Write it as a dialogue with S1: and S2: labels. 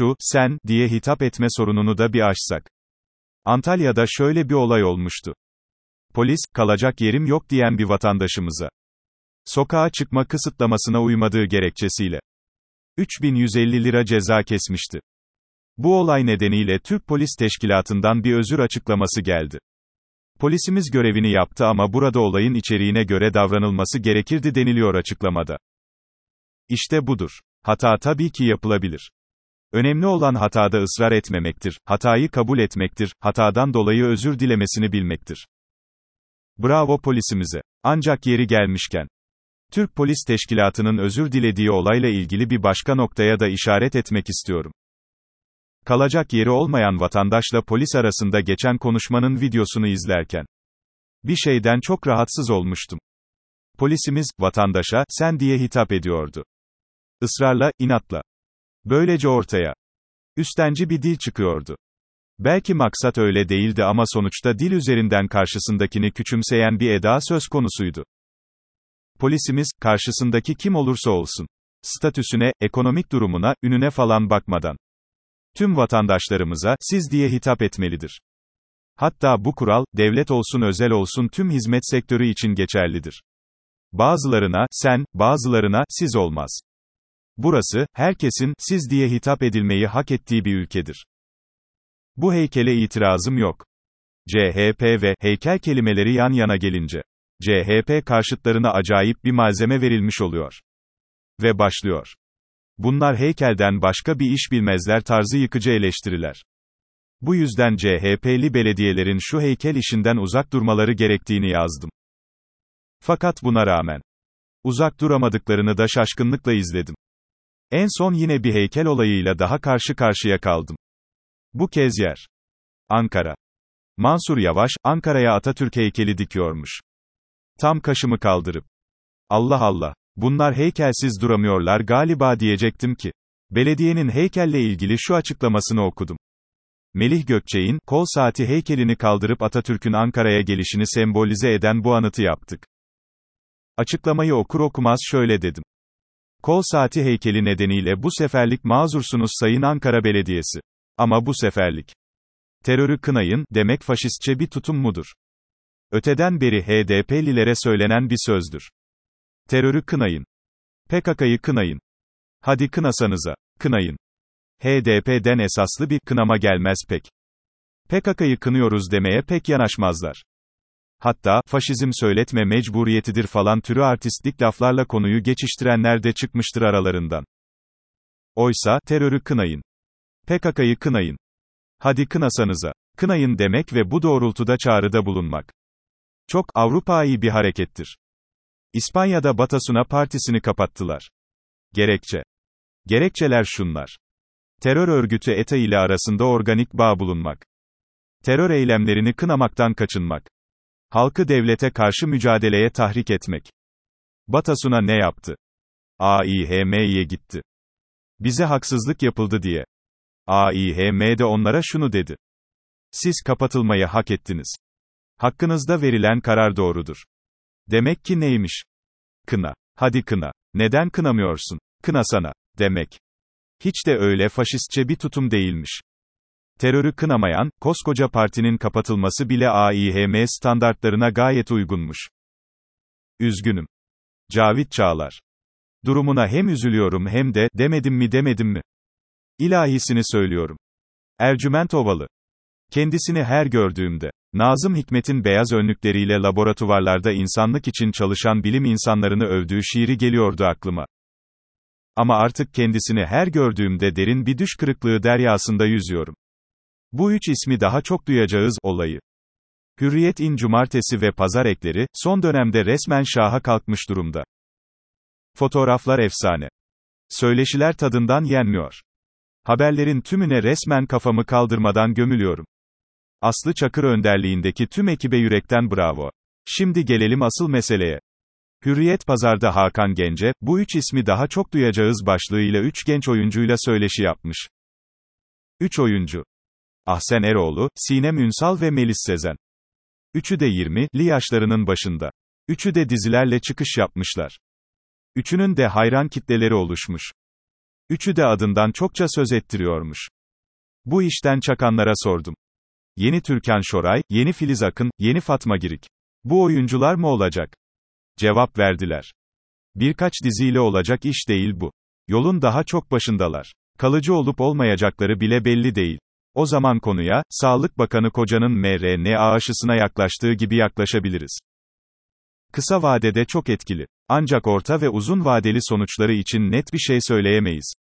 S1: şu, sen, diye hitap etme sorununu da bir aşsak. Antalya'da şöyle bir olay olmuştu. Polis, kalacak yerim yok diyen bir vatandaşımıza. Sokağa çıkma kısıtlamasına uymadığı gerekçesiyle. 3150 lira ceza kesmişti. Bu olay nedeniyle Türk Polis Teşkilatı'ndan bir özür açıklaması geldi. Polisimiz görevini yaptı ama burada olayın içeriğine göre davranılması gerekirdi deniliyor açıklamada. İşte budur. Hata tabii ki yapılabilir. Önemli olan hatada ısrar etmemektir, hatayı kabul etmektir, hatadan dolayı özür dilemesini bilmektir. Bravo polisimize. Ancak yeri gelmişken, Türk Polis Teşkilatı'nın özür dilediği olayla ilgili bir başka noktaya da işaret etmek istiyorum. Kalacak yeri olmayan vatandaşla polis arasında geçen konuşmanın videosunu izlerken, bir şeyden çok rahatsız olmuştum. Polisimiz, vatandaşa, sen diye hitap ediyordu. Israrla, inatla. Böylece ortaya, üstenci bir dil çıkıyordu. Belki maksat öyle değildi ama sonuçta dil üzerinden karşısındakini küçümseyen bir eda söz konusuydu. Polisimiz, karşısındaki kim olursa olsun, statüsüne, ekonomik durumuna, ününe falan bakmadan, tüm vatandaşlarımıza, siz diye hitap etmelidir. Hatta bu kural, devlet olsun özel olsun tüm hizmet sektörü için geçerlidir. Bazılarına, sen, bazılarına, siz olmaz. Burası, herkesin, siz diye hitap edilmeyi hak ettiği bir ülkedir. Bu heykele itirazım yok. CHP ve heykel kelimeleri yan yana gelince, CHP karşıtlarına acayip bir malzeme verilmiş oluyor. Ve başlıyor. Bunlar heykelden başka bir iş bilmezler tarzı yıkıcı eleştiriler. Bu yüzden CHP'li belediyelerin şu heykel işinden uzak durmaları gerektiğini yazdım. Fakat buna rağmen, uzak duramadıklarını da şaşkınlıkla izledim. En son yine bir heykel olayıyla daha karşı karşıya kaldım. Bu kez yer. Ankara. Mansur Yavaş, Ankara'ya Atatürk heykeli dikiyormuş. Tam kaşımı kaldırıp. Allah Allah. Bunlar heykelsiz duramıyorlar galiba diyecektim ki. Belediyenin heykelle ilgili şu açıklamasını okudum. Melih Gökçe'in, kol saati heykelini kaldırıp Atatürk'ün Ankara'ya gelişini sembolize eden bu anıtı yaptık. Açıklamayı okur okumaz şöyle dedim. Kol saati heykeli nedeniyle bu seferlik mazursunuz Sayın Ankara Belediyesi. Ama bu seferlik. Terörü kınayın, demek faşistçe bir tutum mudur? Öteden beri HDP'lilere söylenen bir sözdür. Terörü kınayın. PKK'yı kınayın. Hadi kınasanıza. Kınayın. HDP'den esaslı bir kınama gelmez pek. PKK'yı kınıyoruz demeye pek yanaşmazlar. Hatta, faşizm söyletme mecburiyetidir falan türü artistlik laflarla konuyu geçiştirenler de çıkmıştır aralarından. Oysa, terörü kınayın. PKK'yı kınayın. Hadi kınasanıza. Kınayın demek ve bu doğrultuda çağrıda bulunmak. Çok, Avrupa'yı bir harekettir. İspanya'da Batasuna partisini kapattılar. Gerekçe. Gerekçeler şunlar. Terör örgütü ETA ile arasında organik bağ bulunmak. Terör eylemlerini kınamaktan kaçınmak. Halkı devlete karşı mücadeleye tahrik etmek. Batasuna ne yaptı? AİHM'ye gitti. Bize haksızlık yapıldı diye. AİHM de onlara şunu dedi. Siz kapatılmayı hak ettiniz. Hakkınızda verilen karar doğrudur. Demek ki neymiş? Kına. Hadi kına. Neden kınamıyorsun? Kına sana. Demek. Hiç de öyle faşistçe bir tutum değilmiş. Terörü kınamayan, koskoca partinin kapatılması bile AİHM standartlarına gayet uygunmuş. Üzgünüm. Cavit Çağlar. Durumuna hem üzülüyorum hem de, demedim mi demedim mi? İlahisini söylüyorum. Ercüment Ovalı. Kendisini her gördüğümde, Nazım Hikmet'in beyaz önlükleriyle laboratuvarlarda insanlık için çalışan bilim insanlarını övdüğü şiiri geliyordu aklıma. Ama artık kendisini her gördüğümde derin bir düş kırıklığı deryasında yüzüyorum. Bu üç ismi daha çok duyacağız, olayı. Hürriyet in cumartesi ve pazar ekleri, son dönemde resmen şaha kalkmış durumda. Fotoğraflar efsane. Söyleşiler tadından yenmiyor. Haberlerin tümüne resmen kafamı kaldırmadan gömülüyorum. Aslı Çakır önderliğindeki tüm ekibe yürekten bravo. Şimdi gelelim asıl meseleye. Hürriyet Pazar'da Hakan Gence, bu üç ismi daha çok duyacağız başlığıyla üç genç oyuncuyla söyleşi yapmış. Üç oyuncu. Ahsen Eroğlu, Sinem Ünsal ve Melis Sezen. Üçü de 20'li yaşlarının başında. Üçü de dizilerle çıkış yapmışlar. Üçünün de hayran kitleleri oluşmuş. Üçü de adından çokça söz ettiriyormuş. Bu işten çakanlara sordum. Yeni Türkan Şoray, yeni Filiz Akın, yeni Fatma Girik. Bu oyuncular mı olacak? Cevap verdiler. Birkaç diziyle olacak iş değil bu. Yolun daha çok başındalar. Kalıcı olup olmayacakları bile belli değil. O zaman konuya, Sağlık Bakanı Koca'nın mRNA aşısına yaklaştığı gibi yaklaşabiliriz. Kısa vadede çok etkili. Ancak orta ve uzun vadeli sonuçları için net bir şey söyleyemeyiz.